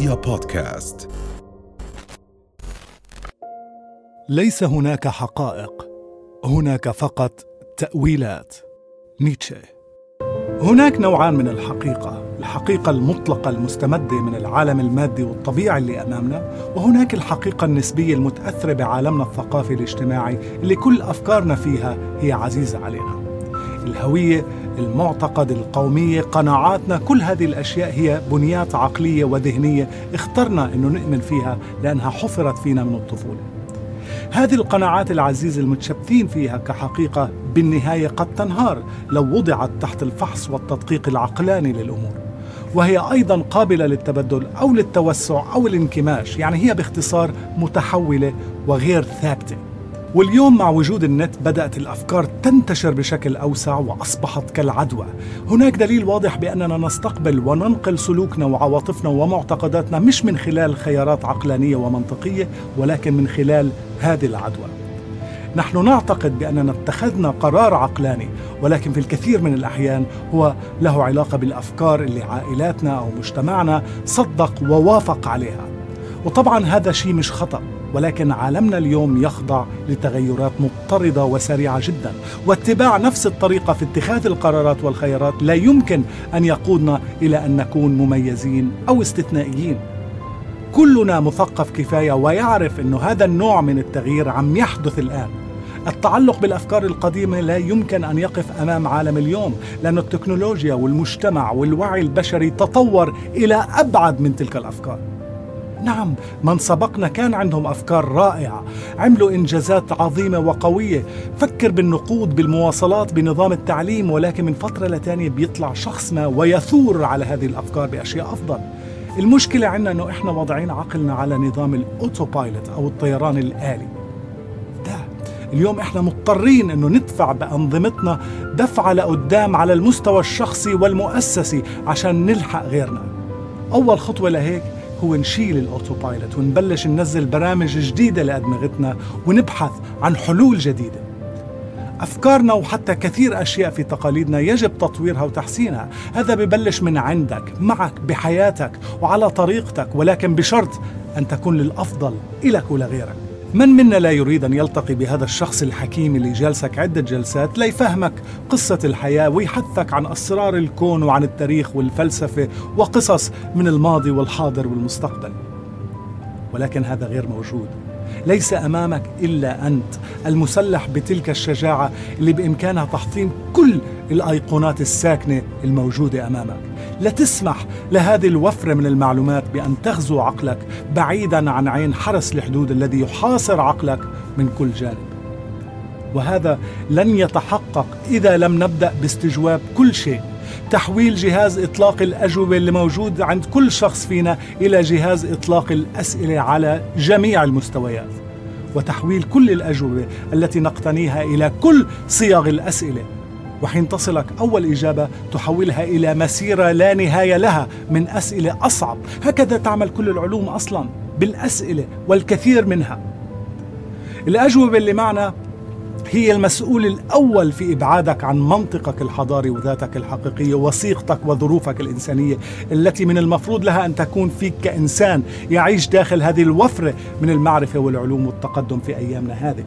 رؤيا بودكاست. ليس هناك حقائق هناك فقط تأويلات. نيتشه. هناك نوعان من الحقيقة الحقيقة المطلقة المستمدة من العالم المادي والطبيعي اللي أمامنا وهناك الحقيقة النسبية المتأثرة بعالمنا الثقافي الاجتماعي اللي كل أفكارنا فيها هي عزيزة علينا. الهوية المعتقد القومية قناعاتنا كل هذه الأشياء هي بنيات عقلية وذهنية اخترنا إنه نؤمن فيها لأنها حفرت فينا من الطفولة. هذه القناعات العزيزة المتشبثين فيها كحقيقة بالنهاية قد تنهار لو وضعت تحت الفحص والتدقيق العقلاني للأمور. وهي أيضا قابلة للتبدل أو للتوسع أو الانكماش يعني هي باختصار متحولة وغير ثابتة. واليوم مع وجود النت بدأت الأفكار تنتشر بشكل أوسع وأصبحت كالعدوى. هناك دليل واضح بأننا نستقبل وننقل سلوكنا وعواطفنا ومعتقداتنا مش من خلال خيارات عقلانية ومنطقية ولكن من خلال هذه العدوى. نحن نعتقد بأننا اتخذنا قرار عقلاني ولكن في الكثير من الأحيان هو له علاقة بالأفكار اللي عائلاتنا أو مجتمعنا صدق ووافق عليها. وطبعا هذا شيء مش خطأ. ولكن عالمنا اليوم يخضع لتغيرات مضطردة وسريعة جدا. واتباع نفس الطريقة في اتخاذ القرارات والخيارات لا يمكن أن يقودنا إلى أن نكون مميزين أو استثنائيين. كلنا مثقف كفاية ويعرف إنه هذا النوع من التغيير عم يحدث الآن. التعلق بالأفكار القديمة لا يمكن أن يقف أمام عالم اليوم لأن التكنولوجيا والمجتمع والوعي البشري تطور إلى أبعد من تلك الأفكار. نعم من سبقنا كان عندهم أفكار رائعة. عملوا إنجازات عظيمة وقوية. فكر بالنقود بالمواصلات بنظام التعليم ولكن من فترة لتانيه بيطلع شخص ما ويثور على هذه الأفكار بأشياء أفضل. المشكلة عندنا إنه إحنا واضعين عقلنا على نظام ال autopilot أو الطيران الآلي. ده اليوم إحنا مضطرين إنه ندفع بأنظمتنا دفعه لقدام على المستوى الشخصي والمؤسسي عشان نلحق غيرنا. أول خطوة لهيك هو نشيل ال autopilot ونبلش ننزل برامج جديدة لأدمغتنا ونبحث عن حلول جديدة. أفكارنا وحتى كثير أشياء في تقاليدنا يجب تطويرها وتحسينها. هذا ببلش من عندك معك بحياتك وعلى طريقتك ولكن بشرط أن تكون للأفضل إلك ولغيرك. من منا لا يريد أن يلتقي بهذا الشخص الحكيم اللي جالسك عدة جلسات؟ ليفهمك قصة الحياة ويحثك عن أسرار الكون وعن التاريخ والفلسفة وقصص من الماضي والحاضر والمستقبل. ولكن هذا غير موجود. ليس أمامك إلا أنت المسلح بتلك الشجاعة اللي بإمكانها تحطيم كل الأيقونات الساكنة الموجودة أمامك. لا تسمح لهذه الوفرة من المعلومات بأن تغزو عقلك بعيدا عن عين حرس الحدود الذي يحاصر عقلك من كل جانب. وهذا لن يتحقق إذا لم نبدأ باستجواب كل شيء. تحويل جهاز إطلاق الأجوبة اللي موجود عند كل شخص فينا إلى جهاز إطلاق الأسئلة على جميع المستويات. وتحويل كل الأجوبة التي نقتنيها إلى كل صيغ الأسئلة. وحين تصلك أول إجابة تحولها إلى مسيرة لا نهاية لها من أسئلة أصعب. هكذا تعمل كل العلوم أصلا بالأسئلة والكثير منها. الأجوبة اللي معنا هي المسؤول الأول في إبعادك عن منطقك الحضاري وذاتك الحقيقية وصيغتك وظروفك الإنسانية التي من المفروض لها أن تكون فيك كإنسان يعيش داخل هذه الوفرة من المعرفة والعلوم والتقدم في أيامنا هذه.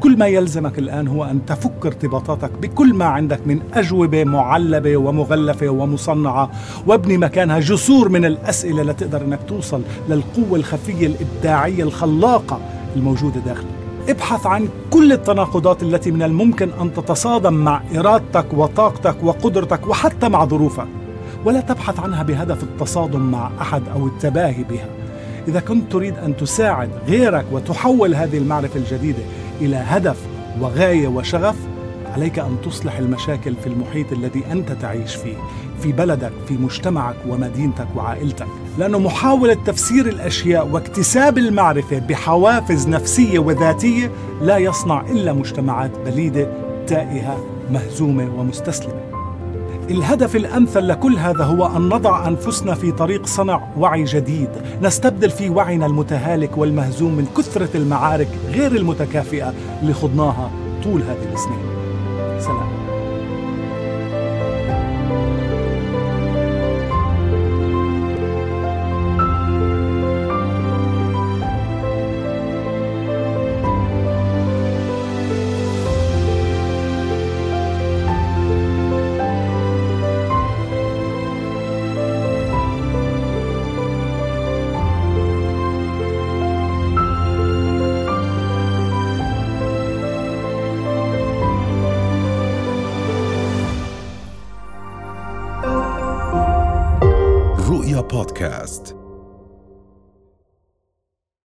كل ما يلزمك الآن هو أن تفك ارتباطاتك بكل ما عندك من أجوبة معلبة ومغلفة ومصنعة وابني مكانها جسور من الأسئلة لتقدر أنك توصل للقوة الخفية الإبداعية الخلاقة الموجودة داخلك. ابحث عن كل التناقضات التي من الممكن أن تتصادم مع إرادتك وطاقتك وقدرتك وحتى مع ظروفك ولا تبحث عنها بهدف التصادم مع أحد أو التباهي بها. إذا كنت تريد أن تساعد غيرك وتحول هذه المعرفة الجديدة إلى هدف وغاية وشغف عليك أن تصلح المشاكل في المحيط الذي أنت تعيش فيه في بلدك في مجتمعك ومدينتك وعائلتك. لأنه محاولة تفسير الأشياء واكتساب المعرفة بحوافز نفسية وذاتية لا يصنع إلا مجتمعات بليدة تائهة مهزومة ومستسلمة. الهدف الأمثل لكل هذا هو أن نضع أنفسنا في طريق صنع وعي جديد، نستبدل فيه وعينا المتهالك والمهزوم من كثرة المعارك غير المتكافئة اللي خضناها طول هذه السنين. سلام. بودكاست